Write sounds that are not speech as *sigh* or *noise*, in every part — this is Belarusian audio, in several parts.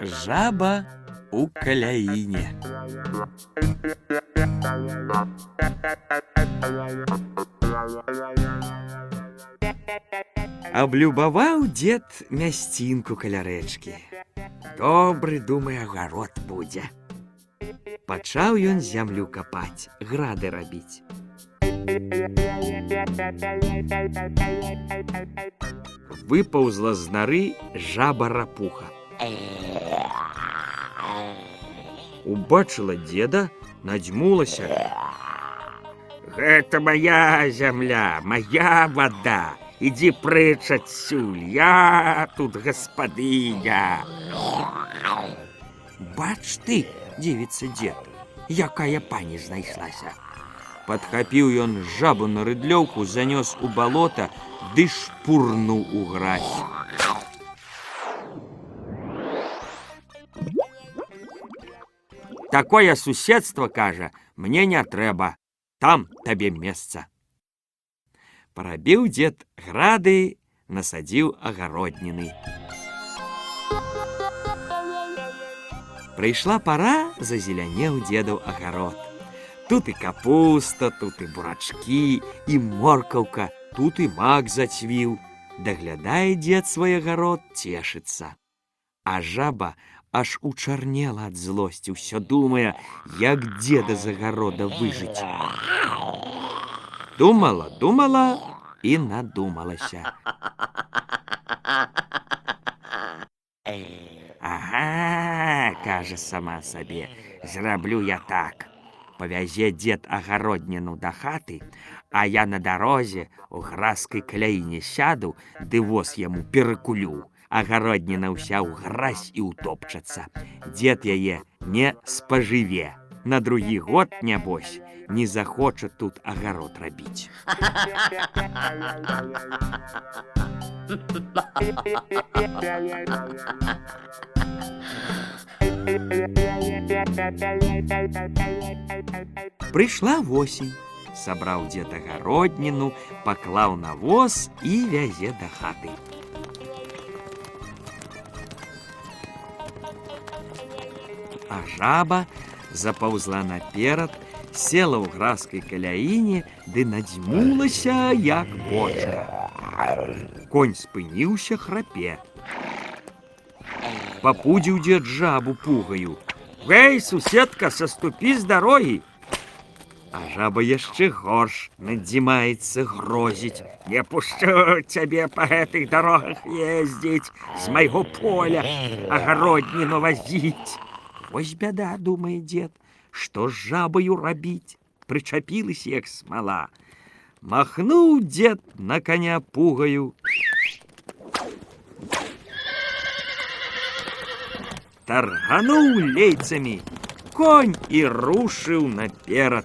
Жаба у каляіне. Аблюбаваў дзед мясцінку каля рэчкі. Добры, думае, агарод будзе. Пачаў ён зямлю капаць, грады рабіць. Выпаўзла з нары жаба рапуха. Убачыла деда, надзьмулася. Гэта моя зямля, моя вода. Ідзі прэч адсюль, я тут гаспадыня. Бач ты, дзівіцца дзед, якая пані знайшлася. Падхапіў ён жабу на рыдлёўку, занёс у балота, ды шпурнуў у гразь. Такое суседство, кажа, мне не трэба. Там табе месца. Парабіў дзед грады, насадзіў агародніны. Прыйшла пара, зазелянеў дзедаў агарод. Тут і капуста, тут і бурачкі, і моркаўка, тут і мак зацвіў. Даглядае дзед свой агарод, цешыцца. А жаба аж учарнела ад злосці, ўсё думае, як дзеда з агарода выжыць. Думала, думала і надумалася. Кажа сама сабе, зраблю я так. Павязе дзед агародніну да хаты, а я на дарозе у гразкай кляіне сяду, ды воз яму перакулю. Агародніна ўся ў гразь і ўтопчацца. Дзед яе не спажыве. На другі год, нябось, не захоча тут агарод рабіць. *laughs* Прыйшла восень, сабраў дзед агародніну, паклаў на воз і вязе да хаты. А жаба запаўзла наперад, села ў гразкай каляіне ды надзьмулася як боча. Конь спыніўся храпе. Папудзіў дзед жабу пугаю. Гэй, суседка, саступі з дарогі. А жаба яшчэ горш надзімаецца грозіць. Не пушчу цябе па гэтых дарогах ездзіць з майго поля, агародніну вазіць. Вось бяда, думае дзед, што з жабаю рабіць, прычапілася як смала. Махнуў дзед на коня пугаю. Таргануў лейцамі, конь і рушыў наперад.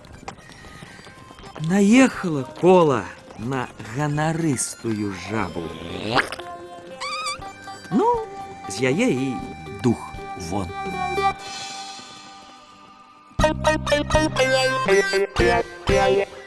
Наехала кола на ганарыстую жабу. Ну, з яе і дух вон. Thank you.